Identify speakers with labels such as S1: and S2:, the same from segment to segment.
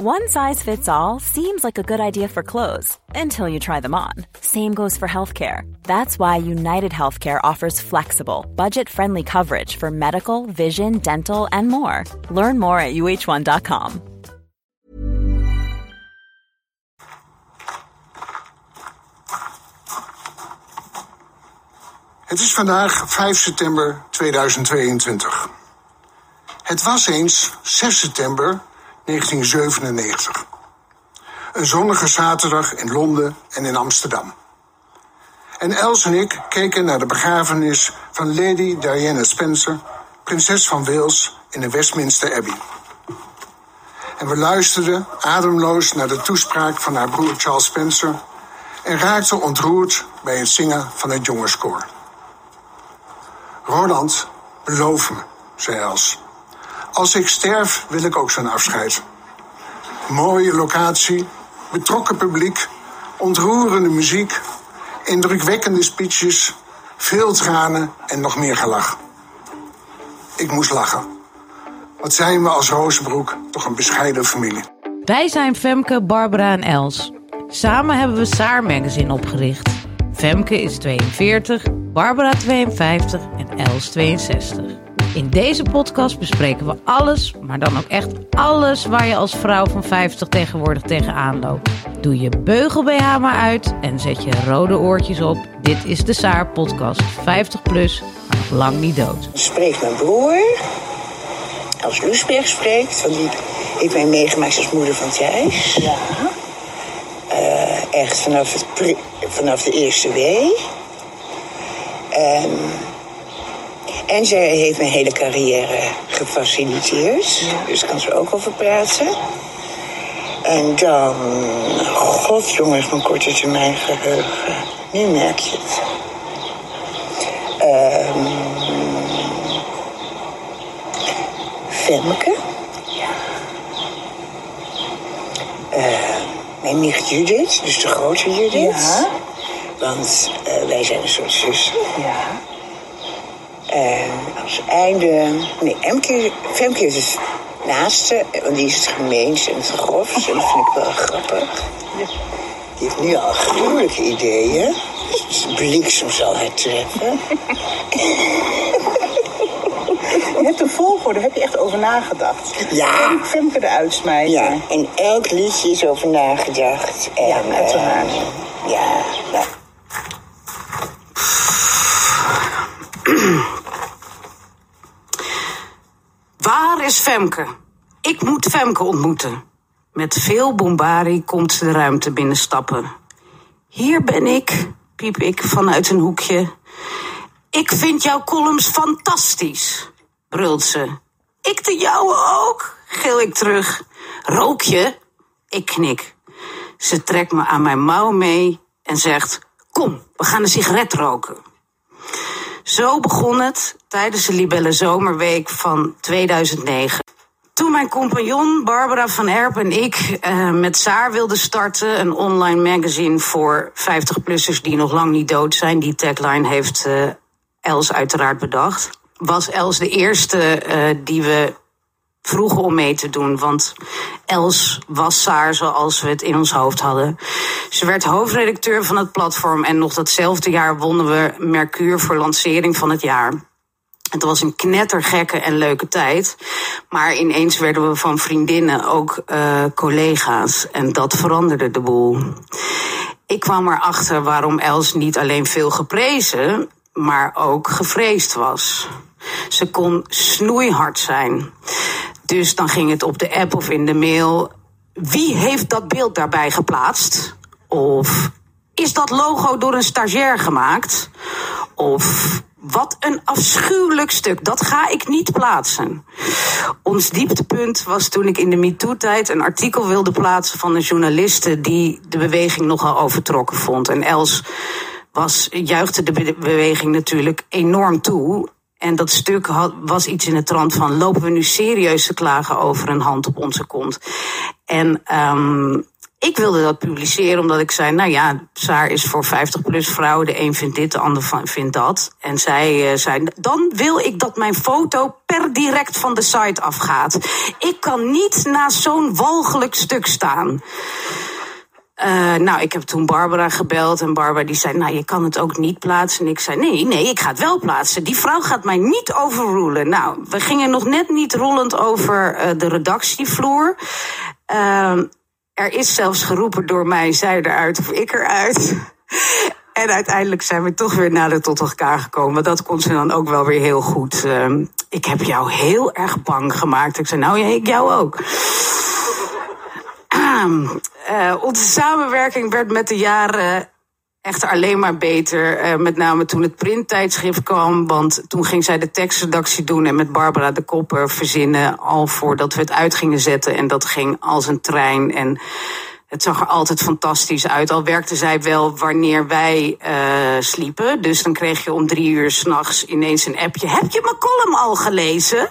S1: One size fits all seems like a good idea for clothes until you try them on. Same goes for healthcare. That's why United Healthcare offers flexible, budget friendly coverage for medical, vision, dental, and more. Learn more at uh1.com.
S2: Het is vandaag 5 september 2022. Het was eens 6 september 1997. Een zonnige zaterdag in Londen en in Amsterdam. En Els en ik keken naar de begrafenis van Lady Diana Spencer, prinses van Wales in de Westminster Abbey. En we luisterden ademloos naar de toespraak van haar broer Charles Spencer en raakten ontroerd bij het zingen van het jongenskoor. Roland, beloof me, zei Els. Als ik sterf, wil ik ook zo'n afscheid. Mooie locatie, betrokken publiek, ontroerende muziek, indrukwekkende speeches, veel tranen en nog meer gelach. Ik moest lachen. Wat zijn we als Rozenbroek toch een bescheiden familie.
S3: Wij zijn Femke, Barbara en Els. Samen hebben we Saar Magazine opgericht. Femke is 42, Barbara 52 en Els 62. In deze podcast bespreken we alles, maar dan ook echt alles waar je als vrouw van 50 tegenwoordig tegenaan loopt. Doe je beugel BH maar uit en zet je rode oortjes op. Dit is de Saar podcast 50 plus, maar nog lang niet dood.
S4: Spreekt mijn broer, als Loesberg spreekt, want die heeft mij meegemaakt als moeder van Thijs. Ja. echt vanaf, het pri- vanaf de eerste wee. En, en zij heeft mijn hele carrière gefaciliteerd. Dus daar kan ze ook over praten. En dan, god jongens, mijn korte termijn geheugen. Nu merk je het. Ehm, Femke. Eh, mijn nicht Judith, dus de grote Judith.
S5: Ja.
S4: Want eh, wij zijn een soort zussen.
S5: Ja.
S4: En als einde... Nee, Emke, Femke is het naaste, want die is het gemeenst en het grofst. En dat vind ik wel grappig. Die heeft nu al gruwelijke ideeën. Dus bliksem zal hij treffen.
S5: Je hebt een volgorde, heb je echt over nagedacht.
S4: Ja.
S5: En Femke de uitsmijter.
S4: Ja, en elk liedje is over nagedacht. En,
S5: Ja, uiteraard.
S4: eh, ja, ja.
S6: Waar is Femke? Ik moet Femke ontmoeten. Met veel bombarie komt ze de ruimte binnenstappen. Hier ben ik, piep ik vanuit een hoekje. Ik vind jouw columns fantastisch, brult ze. Ik de jouwe ook, gil ik terug. Rook je? Ik knik. Ze trekt me aan mijn mouw mee en zegt: Kom, we gaan een sigaret roken. Zo begon het tijdens de Libelle Zomerweek van 2009. Toen mijn compagnon Barbara van Erp en ik eh, met Saar wilden starten, een online magazine voor 50-plussers die nog lang niet dood zijn. Die tagline heeft eh, Els uiteraard bedacht. Was Els de eerste eh, die we vroegen om mee te doen. Want Els was Saar zoals we het in ons hoofd hadden. Ze werd hoofdredacteur van het platform en nog datzelfde jaar wonnen we Mercure voor lancering van het jaar. Het was een knettergekke en leuke tijd. Maar ineens werden we van vriendinnen ook uh, collega's. En dat veranderde de boel. Ik kwam erachter waarom Els niet alleen veel geprezen, maar ook gevreesd was. Ze kon snoeihard zijn. Dus dan ging het op de app of in de mail. Wie heeft dat beeld daarbij geplaatst? Of is dat logo door een stagiair gemaakt? Of wat een afschuwelijk stuk, dat ga ik niet plaatsen. Ons dieptepunt was toen ik in de MeToo-tijd een artikel wilde plaatsen van een journaliste die de beweging nogal overtrokken vond. En Els was, juichte de be- beweging natuurlijk enorm toe. En dat stuk was iets in de trant van: lopen we nu serieus te klagen over een hand op onze kont? En um, Ik wilde dat publiceren omdat ik zei, nou ja, Saar is voor 50 plus vrouwen. De een vindt dit, de ander vindt dat. En zij uh, zei, dan wil ik dat mijn foto per direct van de site afgaat. Ik kan niet naast zo'n walgelijk stuk staan. Uh, nou, ik heb toen Barbara gebeld en Barbara die zei, nou, je kan het ook niet plaatsen. En ik zei, nee, nee, ik ga het wel plaatsen. Die vrouw gaat mij niet overrulen. Nou, we gingen nog net niet rollend over uh, de redactievloer. Uh, er is zelfs geroepen door mij, zij eruit of ik eruit. En uiteindelijk zijn we toch weer nader tot elkaar gekomen. Dat kon ze dan ook wel weer heel goed. Uh, ik heb jou heel erg bang gemaakt. Ik zei, nou ja, ik jou ook. Uh, onze samenwerking werd met de jaren echt alleen maar beter. Uh, met name toen het printtijdschrift kwam. Want toen ging zij de tekstredactie doen en met Barbara de Kopper verzinnen. Al voordat we het uit gingen zetten. En dat ging als een trein. En het zag er altijd fantastisch uit. Al werkte zij wel wanneer wij uh, sliepen. Dus dan kreeg je om drie uur s'nachts ineens een appje. Heb je mijn column al gelezen?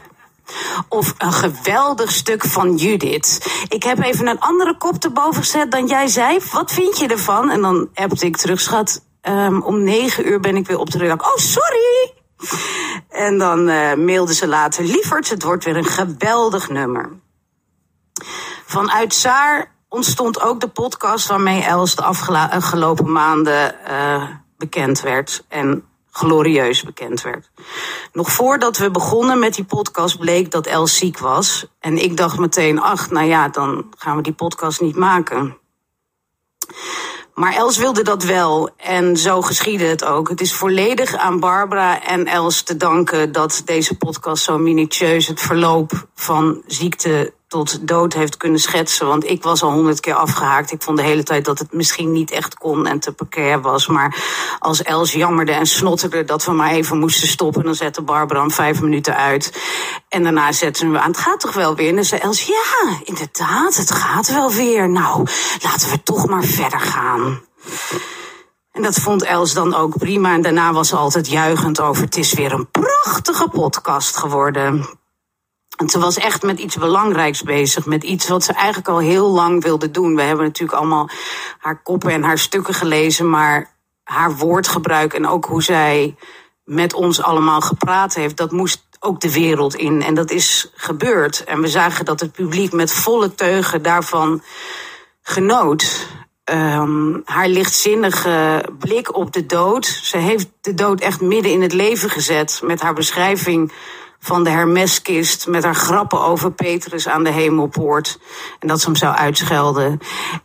S6: Of een geweldig stuk van Judith. Ik heb even een andere kop erboven gezet dan jij zei. Wat vind je ervan? En dan appte ik terug, schat. Um, om negen uur ben ik weer op de redactie. Oh, sorry! En dan uh, mailde ze later. Lieverd, het wordt weer een geweldig nummer. Vanuit Saar ontstond ook de podcast waarmee Els de afgelopen maanden uh, bekend werd. En glorieus bekend werd. Nog voordat we begonnen met die podcast bleek dat Els ziek was. En ik dacht meteen, ach, nou ja, dan gaan we die podcast niet maken. Maar Els wilde dat wel en zo geschiedde het ook. Het is volledig aan Barbara en Els te danken dat deze podcast zo minutieus het verloop van ziekte tot dood heeft kunnen schetsen. Want ik was al honderd keer afgehaakt. Ik vond de hele tijd dat het misschien niet echt kon en te precair was. Maar als Els jammerde en snotterde dat we maar even moesten stoppen... dan zette Barbara hem vijf minuten uit. En daarna zetten we aan, het gaat toch wel weer? En dan zei Els, ja, inderdaad, het gaat wel weer. Nou, laten we toch maar verder gaan. En dat vond Els dan ook prima. En daarna was ze altijd juichend over... het is weer een prachtige podcast geworden... Ze was echt met iets belangrijks bezig. Met iets wat ze eigenlijk al heel lang wilde doen. We hebben natuurlijk allemaal haar koppen en haar stukken gelezen. Maar haar woordgebruik en ook hoe zij met ons allemaal gepraat heeft. Dat moest ook de wereld in. En dat is gebeurd. En we zagen dat het publiek met volle teugen daarvan genoot. Um, haar lichtzinnige blik op de dood. Ze heeft de dood echt midden in het leven gezet. Met haar beschrijving van de Hermeskist met haar grappen over Petrus aan de hemelpoort. En dat ze hem zou uitschelden.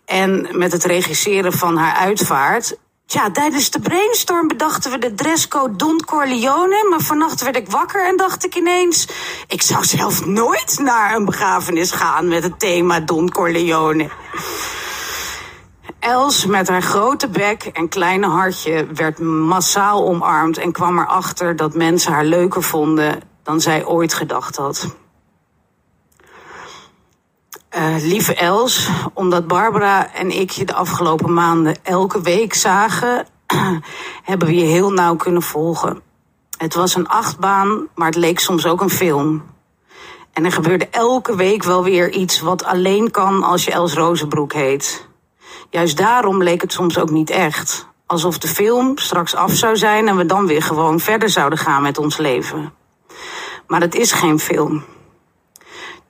S6: En met het regisseren van haar uitvaart. Ja, tijdens de brainstorm bedachten we de dresscode Don Corleone. Maar vannacht werd ik wakker en dacht ik ineens... ik zou zelf nooit naar een begrafenis gaan met het thema Don Corleone. Els met haar grote bek en kleine hartje werd massaal omarmd en kwam erachter dat mensen haar leuker vonden dan zij ooit gedacht had. Uh, lieve Els, omdat Barbara en ik je de afgelopen maanden elke week zagen, hebben we je heel nauw kunnen volgen. Het was een achtbaan, maar het leek soms ook een film. En er gebeurde elke week wel weer iets wat alleen kan als je Els Rozenbroek heet. Juist daarom leek het soms ook niet echt. Alsof de film straks af zou zijn en we dan weer gewoon verder zouden gaan met ons leven. Maar het is geen film.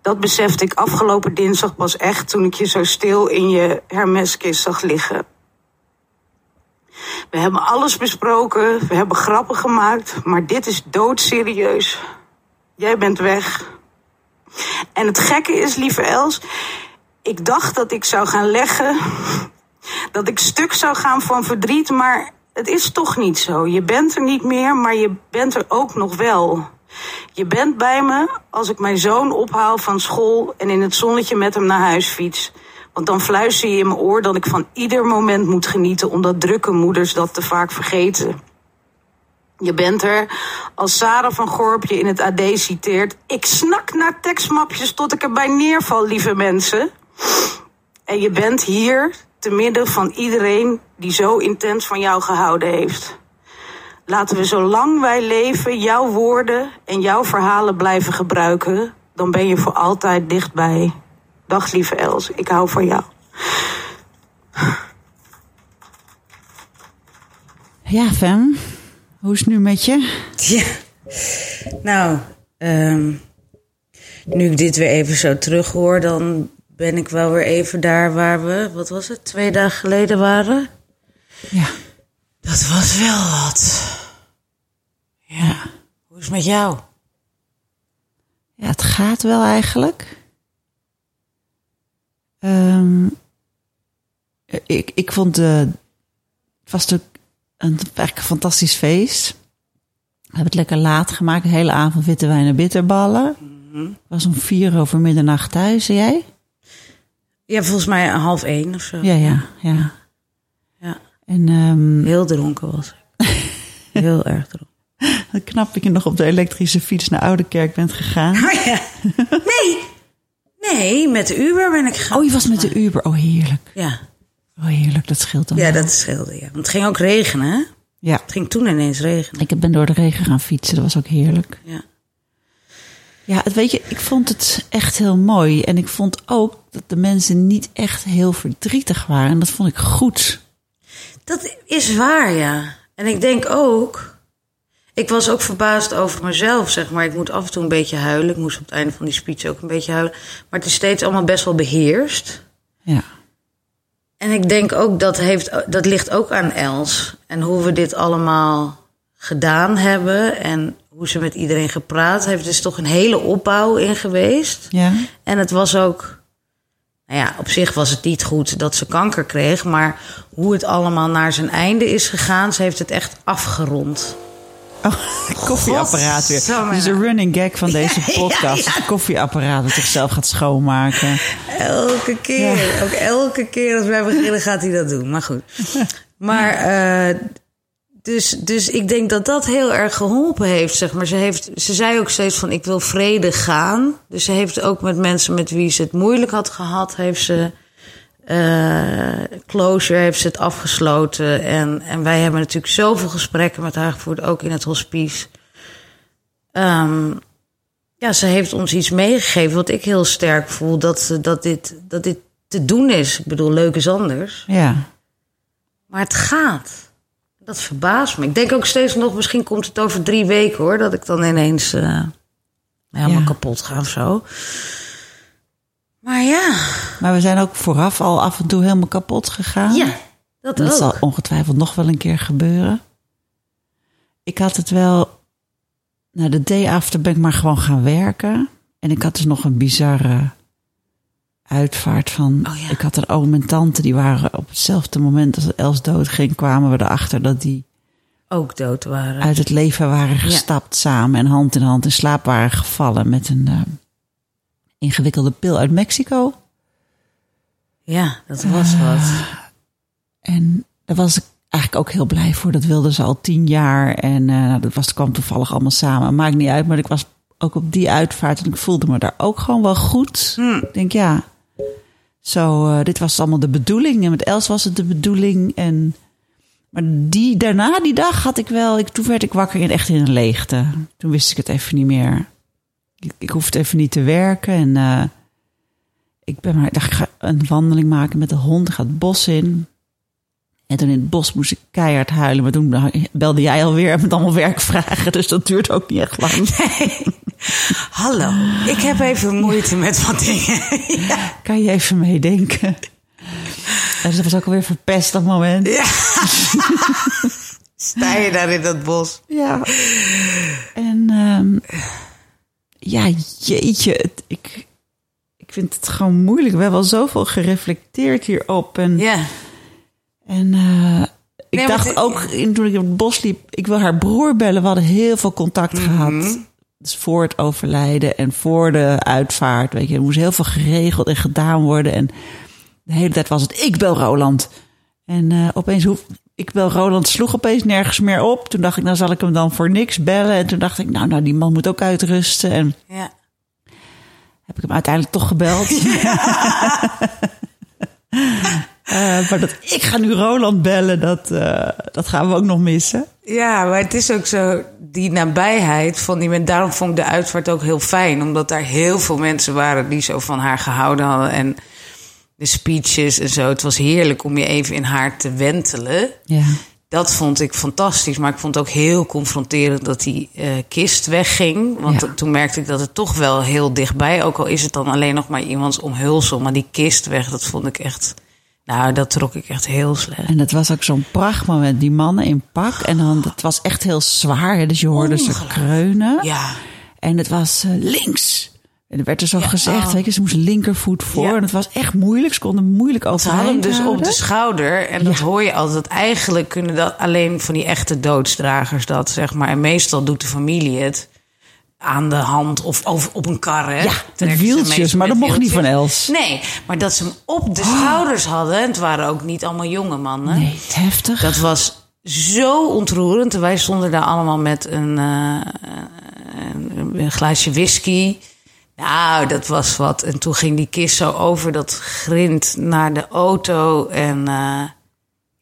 S6: Dat besefte ik afgelopen dinsdag pas echt toen ik je zo stil in je Hermeskist zag liggen. We hebben alles besproken, we hebben grappen gemaakt, maar dit is doodserieus. Jij bent weg. En het gekke is, lieve Els, ik dacht dat ik zou gaan leggen, dat ik stuk zou gaan van verdriet, maar het is toch niet zo. Je bent er niet meer, maar je bent er ook nog wel. Je bent bij me als ik mijn zoon ophaal van school en in het zonnetje met hem naar huis fiets. Want dan fluister je in mijn oor dat ik van ieder moment moet genieten, omdat drukke moeders dat te vaak vergeten. Je bent er, als Sarah van Gorp je in het AD citeert, ik snak naar tekstmapjes tot ik erbij neerval, lieve mensen. En je bent hier, te midden van iedereen die zo intens van jou gehouden heeft. Laten we zolang wij leven jouw woorden en jouw verhalen blijven gebruiken. Dan ben je voor altijd dichtbij. Dag lieve Els, ik hou van jou.
S7: Ja, Fem, hoe is het nu met je?
S6: Ja, nou, ehm, nu ik dit weer even zo terug hoor, dan ben ik wel weer even daar waar we, wat was het, twee dagen geleden waren.
S7: Ja.
S6: Dat was wel wat. Ja. Hoe is het met jou?
S7: Ja, het gaat wel eigenlijk. Ehm, ik, ik vond de. Het was natuurlijk een, eigenlijk een fantastisch feest. We hebben het lekker laat gemaakt. De hele avond witte wijn en bitterballen. Ik was om vier over middernacht thuis. En jij?
S6: Ja, volgens mij half één of zo.
S7: Ja, ja, ja.
S6: Ja.
S7: En ehm
S6: Heel dronken was ik. Heel erg dronken.
S7: knap dat je nog op de elektrische fiets naar Oudekerk bent gegaan.
S6: Oh ja. Nee. Nee, met de Uber ben ik gegaan.
S7: Oh, je was met de Uber. Oh, heerlijk.
S6: Ja.
S7: Oh, heerlijk. Dat scheelt dan
S6: Ja,
S7: wel.
S6: dat scheelde, ja. Want het ging ook regenen, hè?
S7: Ja.
S6: Het ging toen ineens regenen.
S7: Ik ben door de regen gaan fietsen. Dat was ook heerlijk.
S6: Ja.
S7: Ja, het weet je, ik vond het echt heel mooi. En ik vond ook dat de mensen niet echt heel verdrietig waren. En dat vond ik goed.
S6: Dat is waar, ja. En ik denk ook... Ik was ook verbaasd over mezelf, zeg maar. Ik moet af en toe een beetje huilen. Ik moest op het einde van die speech ook een beetje huilen. Maar het is steeds allemaal best wel beheerst.
S7: Ja.
S6: En ik denk ook dat, heeft, dat ligt ook aan Els. En hoe we dit allemaal gedaan hebben. En hoe ze met iedereen gepraat heeft. Er is toch een hele opbouw in geweest.
S7: Ja.
S6: En het was ook. Nou ja, op zich was het niet goed dat ze kanker kreeg. Maar hoe het allemaal naar zijn einde is gegaan. Ze heeft het echt afgerond.
S7: Oh, koffieapparaat weer. Dit is een running gag van deze
S6: Ja, ja,
S7: podcast.
S6: ja.
S7: Koffieapparaat dat zichzelf gaat schoonmaken.
S6: Elke keer. Ook elke keer als wij beginnen gaat hij dat doen. Maar goed. Maar eh, dus, dus ik denk dat dat heel erg geholpen heeft. Zeg maar. ze, heeft, ze zei ook steeds van ik wil vrede gaan. Dus ze heeft ook met mensen met wie ze het moeilijk had gehad... heeft ze eh, closure, heeft ze het afgesloten. En, en wij hebben natuurlijk zoveel gesprekken met haar gevoerd. Ook in het hospice. Ehm, ja, ze heeft ons iets meegegeven wat ik heel sterk voel. Dat, ze- dat, dit, dat dit te doen is. Ik bedoel, leuk is anders.
S7: Ja.
S6: Maar het gaat. Dat verbaast me. Ik denk ook steeds nog, misschien komt het over drie weken hoor. Dat ik dan ineens eh, helemaal
S7: Ja.
S6: kapot ga of zo. Maar ja,
S7: Maar we zijn ook vooraf al af en toe helemaal kapot gegaan.
S6: ja dat
S7: Dat
S6: ook.
S7: zal ongetwijfeld nog wel een keer gebeuren. Ik had het wel. Nou, de day after ben ik maar gewoon gaan werken. En ik had dus nog een bizarre uitvaart van.
S6: Oh ja.
S7: Ik had een oom en tante, die waren op hetzelfde moment als Els dood ging, kwamen we erachter dat die
S6: Ook dood waren.
S7: uit het leven waren gestapt samen en hand in hand in slaap waren gevallen met een eh, ingewikkelde pil uit Mexico.
S6: Ja, dat was wat.
S7: En daar was ik eigenlijk ook heel blij voor. Dat wilden ze al tien jaar. En eh, nou, dat was, kwam toevallig allemaal samen. Maakt niet uit, maar ik was ook op die uitvaart. En ik voelde me daar ook gewoon wel goed. Ik denk, ja, zo, eh, dit was allemaal de bedoeling. En met Els was het de bedoeling. En, maar die, daarna, die dag, had ik wel... Ik, toen werd ik wakker in, echt in een leegte. Toen wist ik het even niet meer. Ik, hoefde even niet te werken. En eh, ik ben maar, dacht, ik ga een wandeling maken met de hond. Ik ga het bos in. En toen in het bos moest ik keihard huilen. Maar toen belde jij alweer met allemaal werkvragen. Dus dat duurt ook niet echt lang.
S6: Hallo, ik heb even moeite met wat dingen. ja.
S7: Kan je even meedenken? En dus dat was ook alweer verpest dat moment.
S6: ja. Sta je daar in dat bos?
S7: Ja. En ehm, ja, jeetje. Het, ik, ik vind het gewoon moeilijk. We hebben al zoveel gereflecteerd hierop. En,
S6: Ja.
S7: en eh, ik
S6: Nee,
S7: dacht
S6: het-
S7: ook in, toen ik in het bos liep... ik wil haar broer bellen. We hadden heel veel contact
S6: Mhm.
S7: gehad. Dus voor het overlijden en voor de uitvaart. Weet je, er moest heel veel geregeld en gedaan worden. En de hele tijd was het, ik bel Roland. En eh, opeens, hoef, ik bel Roland, sloeg opeens nergens meer op. Toen dacht ik, nou zal ik hem dan voor niks bellen. En toen dacht ik, nou, nou die man moet ook uitrusten. En
S6: ja.
S7: heb ik hem uiteindelijk toch gebeld. Eh, maar dat ik ga nu Roland bellen, dat, eh, dat gaan we ook nog missen.
S6: Ja, maar het is ook zo, die nabijheid van die mensen. Daarom vond ik de uitvaart ook heel fijn. Omdat daar heel veel mensen waren die zo van haar gehouden hadden. En de speeches en zo. Het was heerlijk om je even in haar te wentelen.
S7: Ja.
S6: Dat vond ik fantastisch. Maar ik vond het ook heel confronterend dat die eh, kist wegging. Want
S7: Ja.
S6: toen merkte ik dat het toch wel heel dichtbij... ook al is het dan alleen nog maar iemands omhulsel... maar die kist weg, dat vond ik echt... Nou, dat trok ik echt heel slecht.
S7: En het was ook zo'n prachtmoment. Die mannen in pak. En dan, het was echt heel zwaar. hè, Dus je hoorde ze kreunen.
S6: Ja,
S7: En het was eh, links. En er werd er zo
S6: Ja,
S7: gezegd,
S6: oh.
S7: weet je, ze moest linkervoet voor.
S6: Ja.
S7: En het was echt moeilijk. Ze konden moeilijk
S6: Ze
S7: overeind
S6: hadden hem dus op de schouder. En dat hoor je altijd. Eigenlijk kunnen dat alleen van die echte doodsdragers dat, zeg maar. En meestal doet de familie het aan de hand of over, op een kar. Hè?
S7: Ja, met wieltjes, maar dat mocht niet van. Els.
S6: Nee, maar dat ze hem op de schouders hadden. En het waren ook niet allemaal jonge mannen.
S7: Nee, heftig.
S6: Dat was zo ontroerend. En Wij stonden daar allemaal met een, eh, een, een glaasje whisky. Nou, dat was wat. En toen ging die kist zo over dat grind naar de auto. En eh,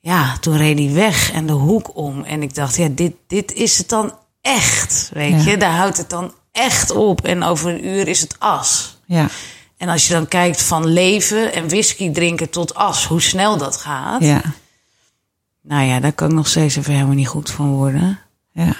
S6: ja, toen reed hij weg en de hoek om. En ik dacht, ja, dit, dit is het dan echt. Weet
S7: Ja.
S6: je, daar houdt het dan echt op. En over een uur is het as.
S7: ja,
S6: En als je dan kijkt van leven en whisky drinken tot as, hoe snel dat gaat.
S7: ja,
S6: Nou ja, daar kan ik nog steeds even helemaal niet goed van worden.
S7: ja.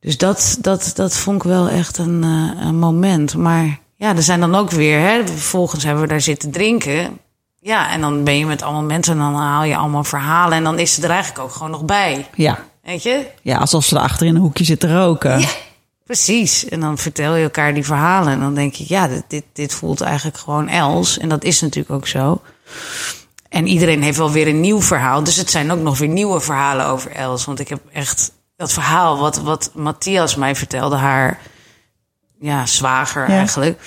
S6: Dus dat, dat, dat vond ik wel echt een, eh, een moment. Maar ja, er zijn dan ook weer, hè, vervolgens hebben we daar zitten drinken. Ja, en dan ben je met allemaal mensen en dan haal je allemaal verhalen. En dan is ze er eigenlijk ook gewoon nog bij.
S7: Ja,
S6: Weet je?
S7: ja alsof ze erachter in een hoekje zitten te roken.
S6: Ja, precies. En dan vertel je elkaar die verhalen. En dan denk je, ja, dit, dit, dit voelt eigenlijk gewoon Els. En dat is natuurlijk ook zo. En iedereen heeft wel weer een nieuw verhaal. Dus het zijn ook nog weer nieuwe verhalen over Els. Want ik heb echt dat verhaal wat, wat Matthias mij vertelde, haar ja, zwager
S7: Ja.
S6: eigenlijk.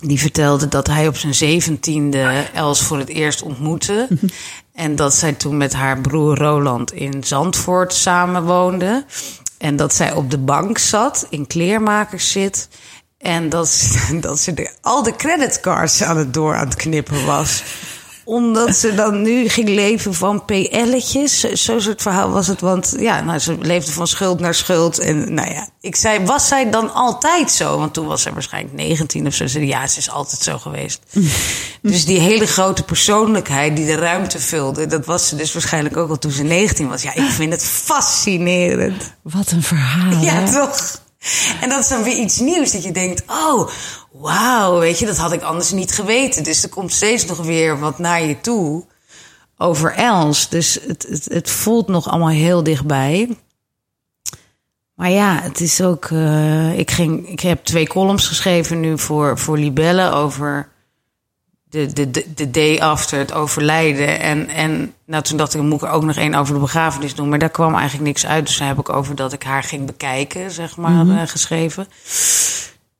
S6: Die vertelde dat hij op zijn zeventiende Els voor het eerst ontmoette. en dat zij toen met haar broer Roland in Zandvoort samenwoonde. En dat zij op de bank zat, in kleermakers zit. En dat, ze- dat ze de, al de creditcards aan het door aan het knippen was omdat ze dan nu ging leven van PL'tjes. Zo- Zo'n soort verhaal was het. Want ja, nou, ze leefde van schuld naar schuld. En nou ja, ik zei, was zij dan altijd zo? Want toen was zij waarschijnlijk 19 of zo. Ze zei, ja, ze is altijd zo geweest. dus die hele grote persoonlijkheid die de ruimte vulde... dat was ze dus waarschijnlijk ook al toen ze 19 was. Ja, ik vind het fascinerend.
S7: Wat een verhaal.
S6: Ja,
S7: hè?
S6: toch? En dat is dan weer iets nieuws. Dat je denkt, oh, wauw, weet je, dat had ik anders niet geweten. Dus er komt steeds nog weer wat naar je toe over Els. Dus het, het, het voelt nog allemaal heel dichtbij. Maar ja, het is ook... eh, ik, ging, ik heb twee columns geschreven nu voor, voor Libelle over de, de, de, de day after het overlijden. En, en nou, toen dacht ik, moet ik er ook nog één over de begrafenis doen. Maar daar kwam eigenlijk niks uit. Dus daar heb ik over dat ik haar ging bekijken, zeg maar, eh, geschreven.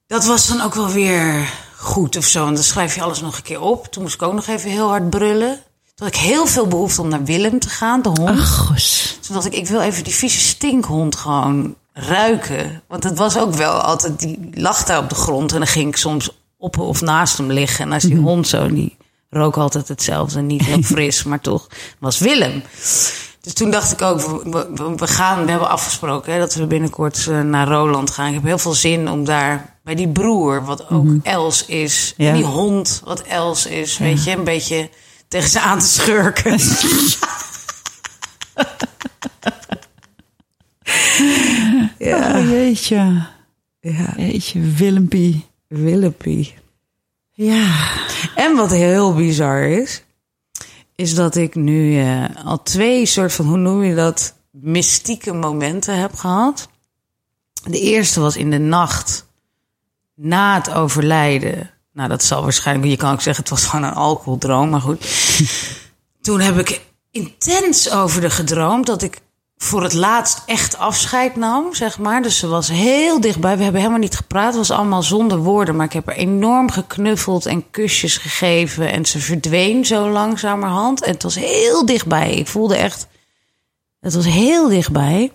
S6: Dat was dan ook wel weer goed of zo. Want dan schrijf je alles nog een keer op. Toen moest ik ook nog even heel hard brullen. Toen had ik heel veel behoefte om naar Willem te gaan, de hond.
S7: Ach.
S6: Toen dacht ik, ik wil even die vieze stinkhond gewoon ruiken. Want het was ook wel altijd, die lag daar op de grond. En dan ging ik soms op of naast hem liggen. En als die hond zo, die rook altijd hetzelfde. Niet heel fris, maar toch was Willem. Dus toen dacht ik ook, we, we, we gaan, we hebben afgesproken hè, dat we binnenkort eh, naar Roland gaan. Ik heb heel veel zin om daar bij die broer, wat ook Els is.
S7: Ja.
S6: En die hond, wat Els is, weet je, een beetje tegen ze aan te schurken. ja.
S7: Oh, jeetje.
S6: Ja,
S7: Jeetje, Willempie.
S6: Willempie.
S7: Ja.
S6: En wat heel bizar is, is dat ik nu eh, al twee soort van, hoe noem je dat, mystieke momenten heb gehad. De eerste was in de nacht na het overlijden. Nou, dat zal waarschijnlijk, je kan ook zeggen, het was gewoon een alcoholdroom, maar goed. Toen heb ik intens over de gedroomd dat ik voor het laatst echt afscheid nam, zeg maar. Dus ze was heel dichtbij. We hebben helemaal niet gepraat. Het was allemaal zonder woorden. Maar ik heb haar enorm geknuffeld en kusjes gegeven. En ze verdween zo langzamerhand. En het was heel dichtbij. Ik voelde echt... Het was heel dichtbij.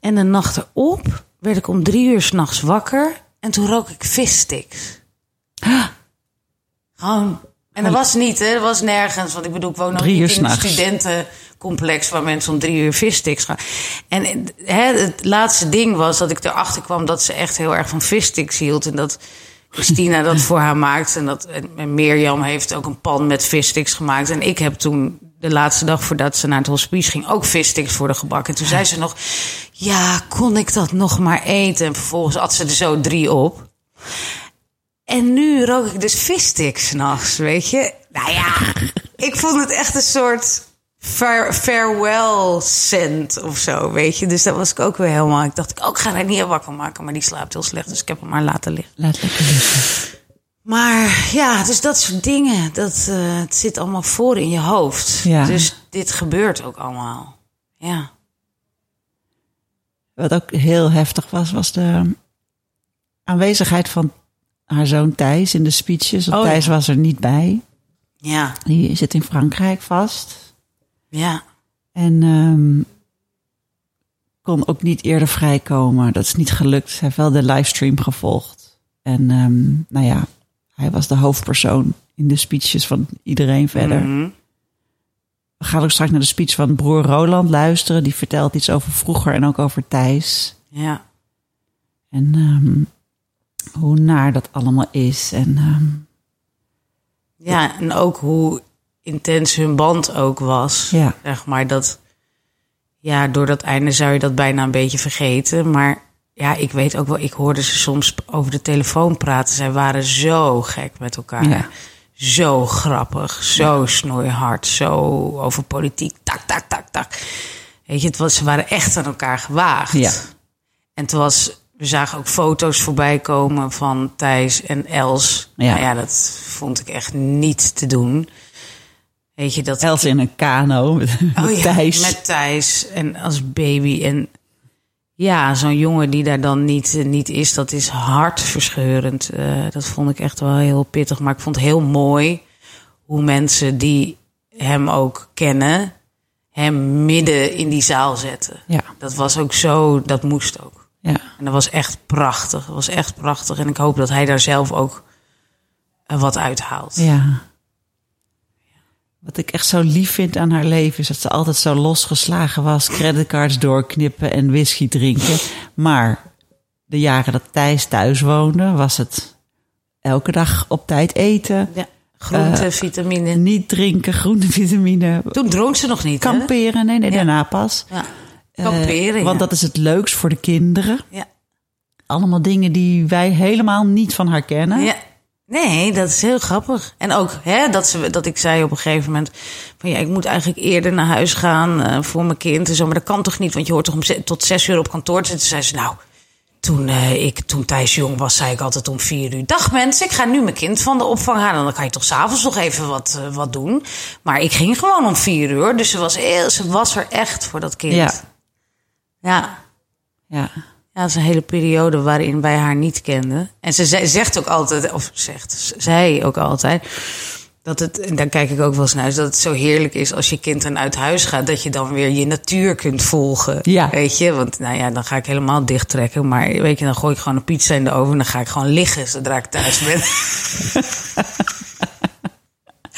S6: En de nacht erop werd ik om drie uur s'nachts wakker. En toen rook ik vissticks. Gewoon. En dat was niet, hè? Dat was nergens. Want ik bedoel, ik woon ook
S7: Drie
S6: niet in een studentencomplex waar mensen om drie uur vissticks gaan. En hè, het laatste ding was dat ik erachter kwam dat ze echt heel erg van vissticks hield. En dat Christina dat voor haar maakt. En, dat, en Mirjam heeft ook een pan met vissticks gemaakt. En ik heb toen de laatste dag voordat ze naar het hospice ging ook vissticks worden gebakken. En toen zei ze nog, ja, kon ik dat nog maar eten? En vervolgens at ze er zo drie op. En nu rook ik dus vissticks s'nachts, weet je. Nou ja, ik vond het echt een soort far- farewell scent of zo, weet je. Dus dat was ik ook weer helemaal... Ik dacht, ik ook ga haar niet wakker maken, maar die slaapt heel slecht. Dus ik heb hem maar laten liggen.
S7: Laat lekker liggen.
S6: Maar ja, dus dat soort dingen, dat eh, het zit allemaal voor in je hoofd.
S7: Ja.
S6: Dus dit gebeurt ook allemaal. Ja.
S7: Wat ook heel heftig was, was de aanwezigheid van haar zoon Thijs in de speeches.
S6: Oh, ja.
S7: Thijs was er niet bij.
S6: Ja,
S7: Die zit in Frankrijk vast.
S6: ja,
S7: En ehm, kon ook niet eerder vrijkomen. Dat is niet gelukt. Hij heeft wel de livestream gevolgd. En ehm, nou ja, hij was de hoofdpersoon in de speeches van iedereen verder.
S6: Mhm.
S7: We gaan ook straks naar de speech van broer Roland luisteren. Die vertelt iets over vroeger en ook over Thijs.
S6: ja.
S7: En ehm, hoe naar dat allemaal is. En ehm,
S6: Ja, en ook hoe intens hun band ook was.
S7: Ja.
S6: Zeg maar dat, ja, door dat einde zou je dat bijna een beetje vergeten. Maar ja, ik weet ook wel, ik hoorde ze soms over de telefoon praten. Zij waren zo gek met elkaar.
S7: Ja.
S6: Zo grappig, zo snoeihard, zo over politiek. Tak, tak, tak, tak. Weet je, het was, ze waren echt aan elkaar gewaagd.
S7: Ja.
S6: En het was, we zagen ook foto's voorbij komen van Thijs en Els.
S7: Ja.
S6: Nou ja, dat vond ik echt niet te doen. Weet je, dat...
S7: Els in een kano met,
S6: Oh ja,
S7: Thijs.
S6: Met Thijs en als baby. En ja, zo'n jongen die daar dan niet, eh, niet is, dat is hartverscheurend. Eh, dat vond ik echt wel heel pittig. Maar ik vond het heel mooi hoe mensen die hem ook kennen, hem midden in die zaal zetten.
S7: Ja,
S6: Dat was ook zo, dat moest ook.
S7: ja.
S6: En dat was echt prachtig. Dat was echt prachtig. En ik hoop dat hij daar zelf ook eh, wat uithaalt.
S7: Ja. Wat ik echt zo lief vind aan haar leven is dat ze altijd zo losgeslagen was. Creditcards doorknippen en whisky drinken. Maar de jaren dat Thijs thuis woonde, was het elke dag op tijd eten.
S6: Ja, groente,
S7: Eh,
S6: vitamine.
S7: Niet drinken, groente, vitamine.
S6: Toen dronk ze nog niet, hè?
S7: Kamperen, nee, nee,
S6: Ja.
S7: daarna pas.
S6: Ja.
S7: Eh,
S6: Kamperen,
S7: Want dat is het leukst voor de kinderen.
S6: Ja.
S7: Allemaal dingen die wij helemaal niet van haar kennen.
S6: ja. Nee, dat is heel grappig. En ook hè, dat, ze, dat ik zei op een gegeven moment... van ja, ik moet eigenlijk eerder naar huis gaan eh, voor mijn kind. En zo, maar dat kan toch niet, want je hoort toch om ze- tot zes uur op kantoor te zitten. Zei ze, nou, toen, eh, ik, toen Thijs jong was, zei ik altijd om vier uur... dag mensen, ik ga nu mijn kind van de opvang halen. Dan kan je toch s'avonds nog even wat, eh, wat doen. Maar ik ging gewoon om vier uur. Dus ze was, heel, ze was er echt voor dat kind.
S7: Ja.
S6: ja.
S7: Ja.
S6: Ja, dat is een hele periode waarin wij haar niet kenden. En ze ze- zegt ook altijd, of zegt zij ook altijd, dat het, en daar kijk ik ook wel eens naar, uit, dat het zo heerlijk is als je kind dan uit huis gaat, dat je dan weer je natuur kunt volgen.
S7: Ja.
S6: Weet je, want nou ja, dan ga ik helemaal dicht trekken. Maar weet je, dan gooi ik gewoon een pizza in de oven en dan ga ik gewoon liggen zodra ik thuis ben.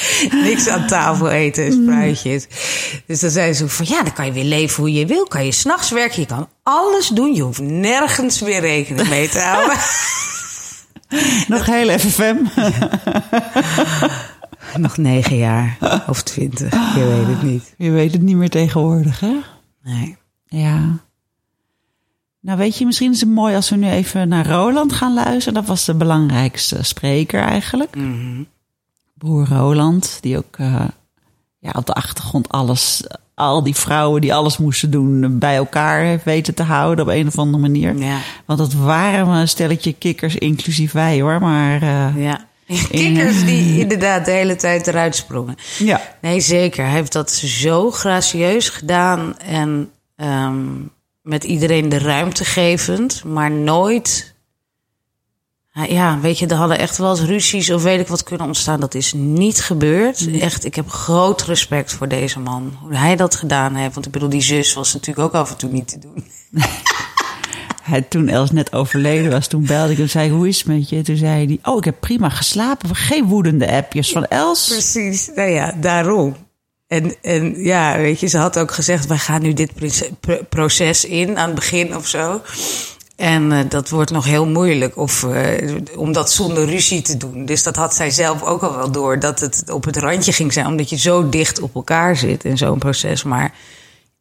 S6: Niks aan tafel eten en spruitjes. Dus dan zijn ze van, ja, dan kan je weer leven hoe je wil. Kan je s'nachts werken, je kan alles doen. Je hoeft nergens meer rekening mee te houden.
S7: Nog heel even, Fem.
S6: Nog negen jaar of twintig, je weet het niet.
S7: Je weet het niet meer tegenwoordig, hè?
S6: Nee.
S7: Ja. Nou, weet je, misschien is het mooi als we nu even naar Roland gaan luisteren. Dat was de belangrijkste spreker eigenlijk. Broer Roland, die ook eh, ja, op de achtergrond alles, al die vrouwen die alles moesten doen, bij elkaar heeft weten te houden op een of andere manier.
S6: Ja.
S7: Want dat waren een stelletje kikkers, inclusief wij hoor. Maar eh,
S6: Ja. Kikkers die inderdaad de hele tijd eruit sprongen.
S7: ja.
S6: Nee, zeker. Hij heeft dat zo gracieus gedaan en ehm, met iedereen de ruimte gevend, maar nooit. Hij- Ja, weet je, er hadden echt wel eens ruzies of weet ik wat kunnen ontstaan. Dat is niet gebeurd. Echt, ik heb groot respect voor deze man. Hoe hij dat gedaan heeft. Want ik bedoel, die zus was natuurlijk ook af en toe niet te doen.
S7: Hij, toen Els net overleden was, toen belde ik en zei, hoe is het met je? Toen zei hij, oh, ik heb prima geslapen. Geen woedende appjes van Els.
S6: Precies, nou ja, daarom. En, en ja, weet je, ze had ook gezegd: wij gaan nu dit proce- pro- proces in aan het begin of zo. En eh, dat wordt nog heel moeilijk of, eh, om dat zonder ruzie te doen. Dus dat had zij zelf ook al wel door, dat het op het randje ging zijn, omdat je zo dicht op elkaar zit in zo'n proces. Maar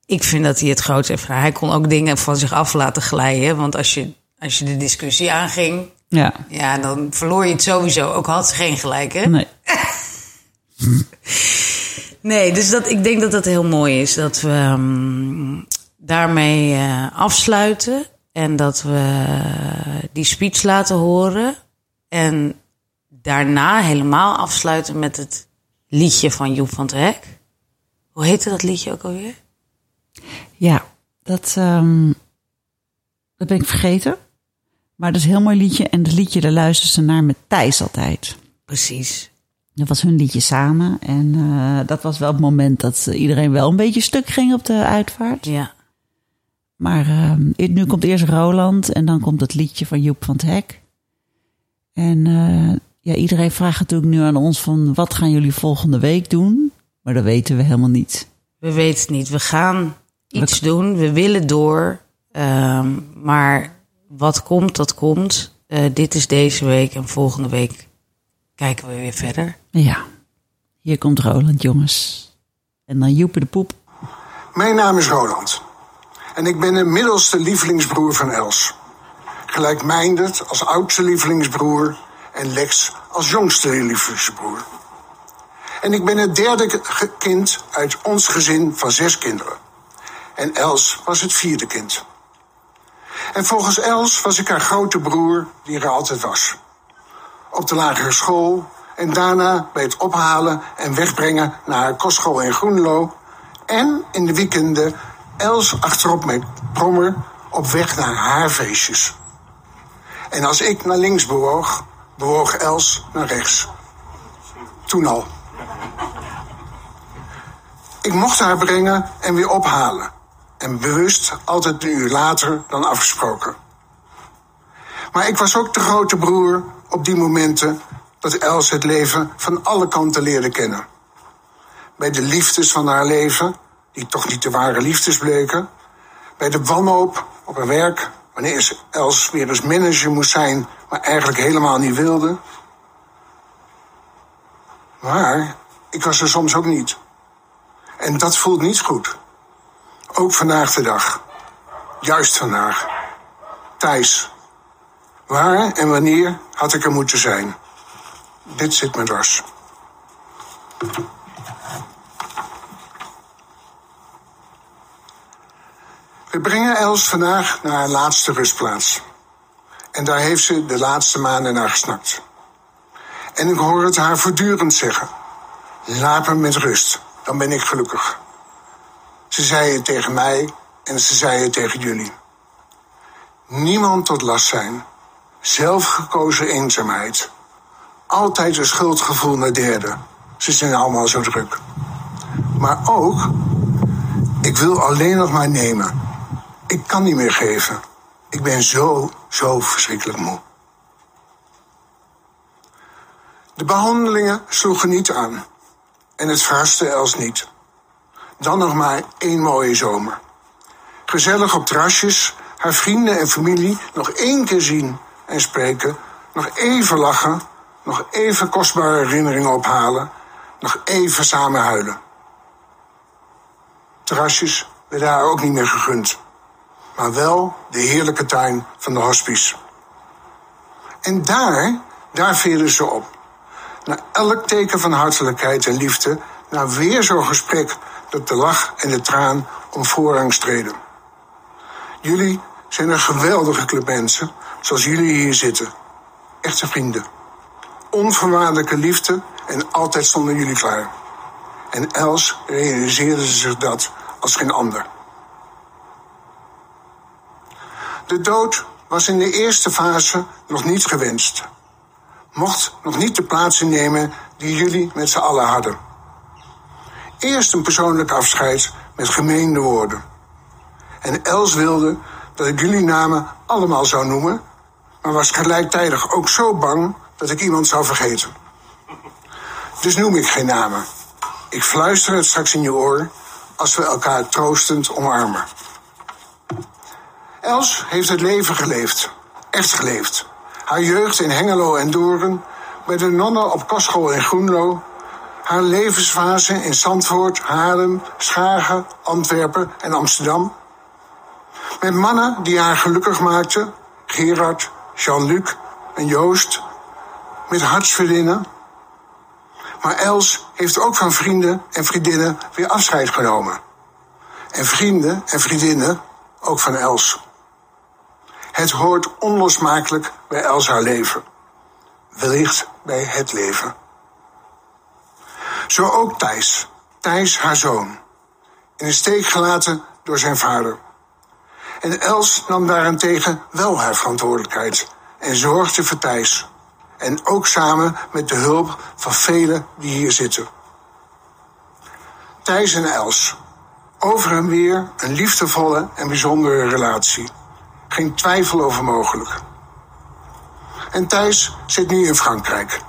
S6: ik vind dat hij het grootste heeft gedaan. Hij kon ook dingen van zich af laten glijden. Want als je, als je de discussie aanging,
S7: Ja.
S6: ja, dan verloor je het sowieso. Ook had ze geen gelijk, hè?
S7: Nee.
S6: Nee, dus dat, ik denk dat dat heel mooi is. Dat we ehm, daarmee eh, afsluiten. En dat we die speech laten horen. En daarna helemaal afsluiten met het liedje van Joep van het Hek. Hoe heette dat liedje ook alweer?
S7: Ja, dat, ehm, dat ben ik vergeten. Maar dat is een heel mooi liedje. En dat liedje, daar luisteren ze naar met Thijs altijd.
S6: Precies.
S7: Dat was hun liedje samen. En eh, dat was wel het moment dat iedereen wel een beetje stuk ging op de uitvaart.
S6: Ja.
S7: Maar ehm, nu komt eerst Roland en dan komt het liedje van Joep van het Hek. En eh, ja, iedereen vraagt natuurlijk nu aan ons van wat gaan jullie volgende week doen? Maar dat weten we helemaal niet.
S6: We weten het niet. We gaan iets doen. We willen door. Ehm, maar wat komt, dat komt. Eh, dit is deze week en volgende week kijken we weer verder.
S7: Ja, hier komt Roland, jongens. En dan Joep de Poep.
S2: Mijn naam is Roland. En ik ben de middelste lievelingsbroer van Els. Gelijkminded als oudste lievelingsbroer en Lex als jongste lievelingsbroer. En ik ben het derde kind uit ons gezin van zes kinderen. En Els was het vierde kind. En volgens Els was ik haar grote broer die er altijd was. Op de lagere school en daarna bij het ophalen en wegbrengen naar haar kostschool in Groenlo. En in de weekenden Els achterop met brommer op weg naar haar feestjes. En als ik naar links bewoog, bewoog Els naar rechts. Toen al. Ik mocht haar brengen en weer ophalen. En bewust altijd een uur later dan afgesproken. Maar ik was ook de grote broer op die momenten dat Els het leven van alle kanten leerde kennen. Bij de liefdes van haar leven, die toch niet de ware liefdes bleken. Bij de wanhoop op haar werk, wanneer ze Els weer eens manager moest zijn, maar eigenlijk helemaal niet wilde. Maar ik was er soms ook niet. En dat voelt niet goed. Ook vandaag de dag. Juist vandaag. Thijs. Waar en wanneer had ik er moeten zijn? Dit zit me dwars. We brengen Els vandaag naar haar laatste rustplaats. En daar heeft ze de laatste maanden naar gesnakt. En ik hoor het haar voortdurend zeggen. Laat me met rust, dan ben ik gelukkig. Ze zei het tegen mij en ze zei het tegen jullie. Niemand tot last zijn. Zelfgekozen eenzaamheid. Altijd een schuldgevoel naar derden. Ze zijn allemaal zo druk. Maar ook, ik wil alleen nog maar nemen. Ik kan niet meer geven. Ik ben zo, zo verschrikkelijk moe. De behandelingen sloegen niet aan. En het verraste Els niet. Dan nog maar één mooie zomer. Gezellig op terrasjes, haar vrienden en familie nog één keer zien en spreken. Nog even lachen, nog even kostbare herinneringen ophalen. Nog even samen huilen. Terrasjes werden haar ook niet meer gegund. Maar wel de heerlijke tuin van de hospice. En daar, daar veerden ze op. Na elk teken van hartelijkheid en liefde, na weer zo'n gesprek dat de lach en de traan om voorrang streden. Jullie zijn een geweldige club mensen, zoals jullie hier zitten. Echte vrienden. Onvoorwaardelijke liefde en altijd stonden jullie klaar. En Els realiseerde zich dat als geen ander. De dood was in de eerste fase nog niet gewenst. Mocht nog niet de plaats innemen die jullie met z'n allen hadden. Eerst een persoonlijk afscheid met gemeende woorden. En Els wilde dat ik jullie namen allemaal zou noemen, maar was gelijktijdig ook zo bang dat ik iemand zou vergeten. Dus noem ik geen namen. Ik fluister het straks in je oor als we elkaar troostend omarmen. Els heeft het leven geleefd. Echt geleefd. Haar jeugd in Hengelo en Doorn, bij de nonnen op kostschool in Groenlo, haar levensfase in Zandvoort, Haarlem, Schagen, Antwerpen en Amsterdam. Met mannen die haar gelukkig maakten, Gerard, Jean-Luc en Joost, met hartsvriendinnen. Maar Els heeft ook van vrienden en vriendinnen weer afscheid genomen. En vrienden en vriendinnen ook van Els. Het hoort onlosmakelijk bij Els haar leven. Wellicht bij het leven. Zo ook Thijs, Thijs haar zoon. In de steek gelaten door zijn vader. En Els nam daarentegen wel haar verantwoordelijkheid en zorgde voor Thijs. En ook samen met de hulp van velen die hier zitten. Thijs en Els. Over en weer een liefdevolle en bijzondere relatie. Geen twijfel over mogelijk. En Thijs zit nu in Frankrijk.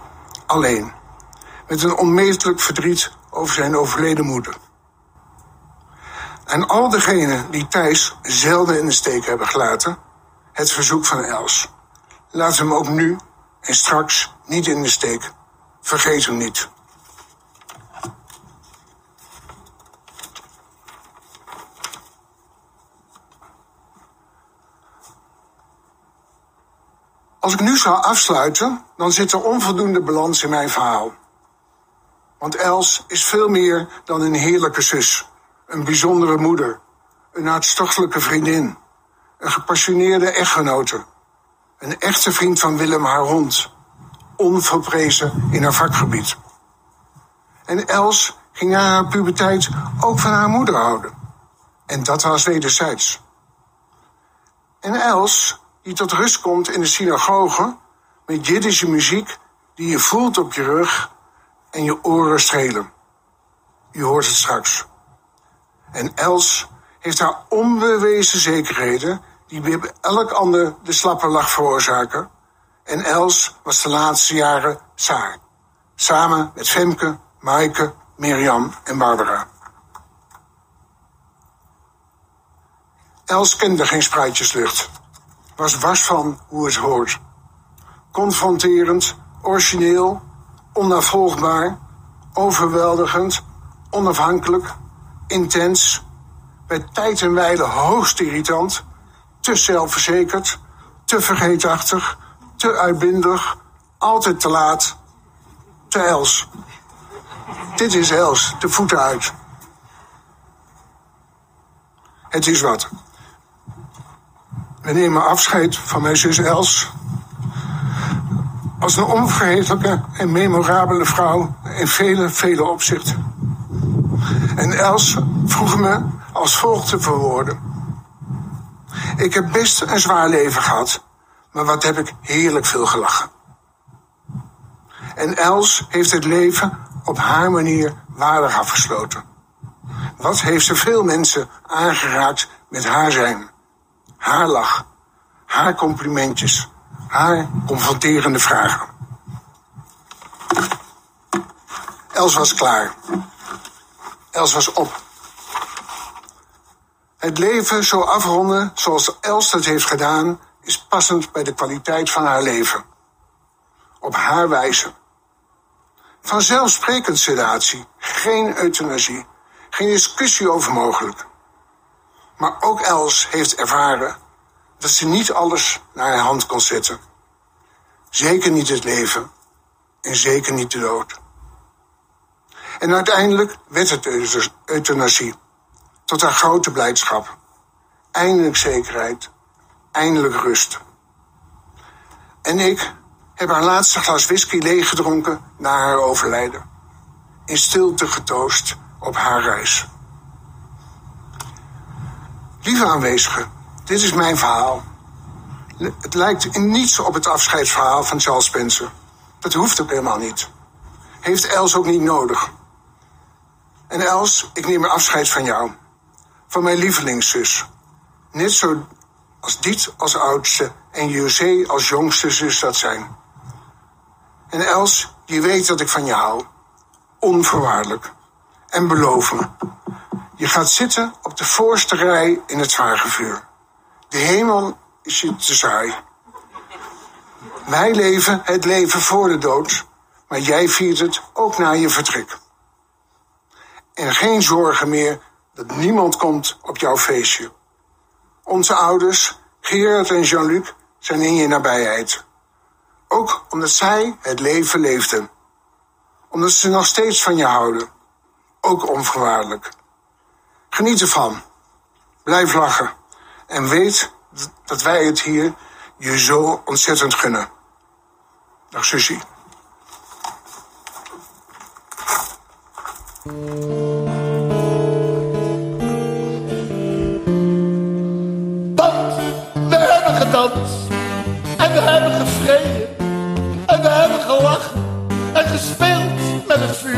S2: Alleen. Met een onmetelijk verdriet over zijn overleden moeder. En al degenen die Thijs zelden in de steek hebben gelaten, het verzoek van Els. Laat hem ook nu en straks niet in de steek. Vergeet hem niet. Als ik nu zou afsluiten, dan zit er onvoldoende balans in mijn verhaal. Want Els is veel meer dan een heerlijke zus, een bijzondere moeder, een hartstochtelijke vriendin, een gepassioneerde echtgenote, een echte vriend van Willem haar hond, onverprezen in haar vakgebied. En Els ging na haar puberteit ook van haar moeder houden. En dat was wederzijds. En Els, die tot rust komt in de synagoge met Jiddische muziek die je voelt op je rug en je oren strelen. Je hoort het straks. En Els heeft haar onbewezen zekerheden die bij elk ander de slappe lach veroorzaken. En Els was de laatste jaren Saar. Samen met Femke, Maaike, Mirjam en Barbara. Els kende geen spruitjeslucht. Was was van hoe het hoort. Confronterend, origineel, onnavolgbaar, overweldigend, onafhankelijk, intens, bij tijd en wijle hoogst irritant, te zelfverzekerd, te vergeetachtig, te uitbindig, altijd te laat, te Els. Dit is Els, de voeten uit. Het is wat. We nemen afscheid van mijn zus Els. Als een onvergetelijke en memorabele vrouw in vele, vele opzichten. En Els vroeg me als volgt te verwoorden. Ik heb best een zwaar leven gehad, maar wat heb ik heerlijk veel gelachen. En Els heeft het leven op haar manier waardig afgesloten. Wat heeft ze veel mensen aangeraakt met haar zijn? Haar lach, haar complimentjes, haar confronterende vragen. Els was klaar. Els was op. Het leven zo afronden zoals Els het heeft gedaan, is passend bij de kwaliteit van haar leven. Op haar wijze. Vanzelfsprekend sedatie, geen euthanasie, geen discussie over mogelijk. Maar ook Els heeft ervaren dat ze niet alles naar haar hand kon zetten. Zeker niet het leven en zeker niet de dood. En uiteindelijk werd het euthanasie. Tot haar grote blijdschap. Eindelijk zekerheid. Eindelijk rust. En ik heb haar laatste glas whisky leeggedronken na haar overlijden. In stilte getoost op haar reis. Lieve aanwezigen, dit is mijn verhaal. Het lijkt in niets op het afscheidsverhaal van Charles Spencer. Dat hoeft ook helemaal niet. Heeft Els ook niet nodig. En Els, ik neem afscheid van jou. Van mijn lievelingszus. Net zo als Diet als oudste en José als jongste zus dat zijn. En Els, je weet dat ik van je hou. Onvoorwaardelijk. En beloof me. Je gaat zitten op de voorste rij in het zwaargevuur. De hemel is je te saai. Wij leven het leven voor de dood, maar jij viert het ook na je vertrek. En geen zorgen meer dat niemand komt op jouw feestje. Onze ouders, Gerard en Jean-Luc, zijn in je nabijheid. Ook omdat zij het leven leefden. Omdat ze nog steeds van je houden. Ook onvoorwaardelijk. Geniet ervan. Blijf lachen. En weet dat wij het hier je zo ontzettend gunnen. Dag
S8: gedanst. En we hebben gevreden. En we hebben gelachen. En gespeeld met het vuur.